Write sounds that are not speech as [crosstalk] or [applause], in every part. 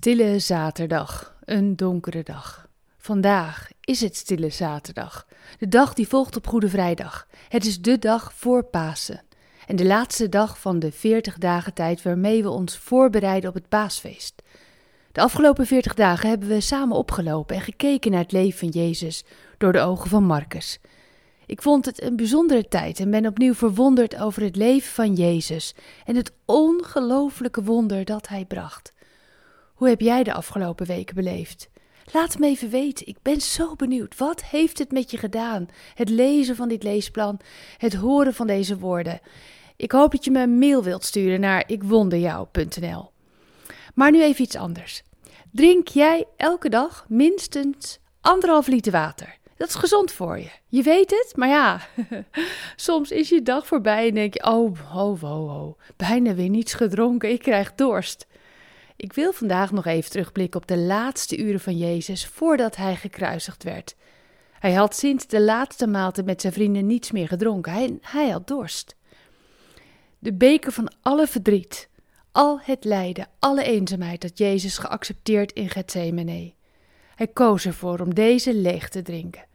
Stille zaterdag, een donkere dag. Vandaag is het Stille Zaterdag, de dag die volgt op Goede Vrijdag. Het is de dag voor Pasen en de laatste dag van de 40 dagen tijd waarmee we ons voorbereiden op het paasfeest. De afgelopen 40 dagen hebben we samen opgelopen en gekeken naar het leven van Jezus door de ogen van Marcus. Ik vond het een bijzondere tijd en ben opnieuw verwonderd over het leven van Jezus en het ongelooflijke wonder dat hij bracht. Hoe heb jij de afgelopen weken beleefd? Laat me even weten. Ik ben zo benieuwd. Wat heeft het met je gedaan? Het lezen van dit leesplan, het horen van deze woorden. Ik hoop dat je me een mail wilt sturen naar ikwonderjou.nl. Maar nu even iets anders. Drink jij elke dag minstens anderhalf liter water? Dat is gezond voor je. Je weet het, maar ja, [laughs] soms is je dag voorbij en denk je: oh, oh, oh, oh, bijna weer niets gedronken, ik krijg dorst. Ik wil vandaag nog even terugblikken op de laatste uren van Jezus voordat hij gekruisigd werd. Hij had sinds de laatste maaltijd met zijn vrienden niets meer gedronken. Hij, had dorst. De beker van alle verdriet, al het lijden, alle eenzaamheid had Jezus geaccepteerd in Gethsemane. Hij koos ervoor om deze leeg te drinken.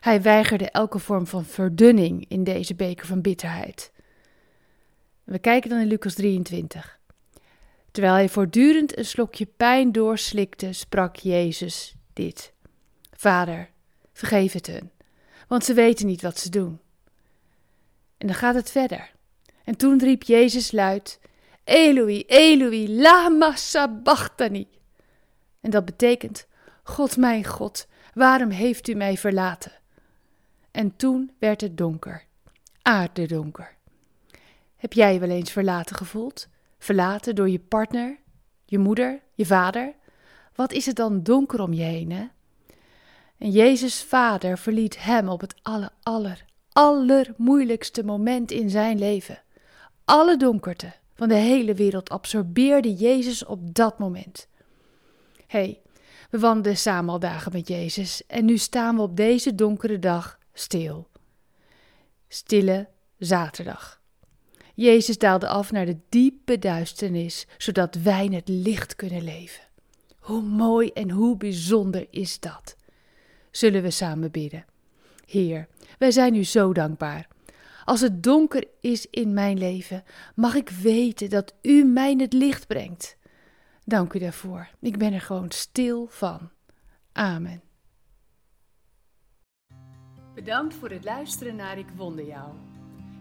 Hij weigerde elke vorm van verdunning in deze beker van bitterheid. We kijken dan in Lucas 23. Terwijl hij voortdurend een slokje pijn doorslikte, sprak Jezus dit: Vader, vergeef het hun, want ze weten niet wat ze doen. En dan gaat het verder. En toen riep Jezus luid: Eloi, Eloi, lama sabachthani. En dat betekent: God, mijn God, waarom heeft u mij verlaten? En toen werd het donker, aardedonker. Heb jij je wel eens verlaten gevoeld? Verlaten door je partner, je moeder, je vader? Wat is het dan donker om je heen, hè? En Jezus' vader verliet hem op het aller, aller, allermoeilijkste moment in zijn leven. Alle donkerte van de hele wereld absorbeerde Jezus op dat moment. Hé, hey, we wandelden samen al dagen met Jezus en nu staan we op deze donkere dag stil. Stille zaterdag. Jezus daalde af naar de diepe duisternis, zodat wij in het licht kunnen leven. Hoe mooi en hoe bijzonder is dat? Zullen we samen bidden? Heer, wij zijn u zo dankbaar. Als het donker is in mijn leven, mag ik weten dat u mij het licht brengt. Dank u daarvoor. Ik ben er gewoon stil van. Amen. Bedankt voor het luisteren naar Ik Wonder Jou.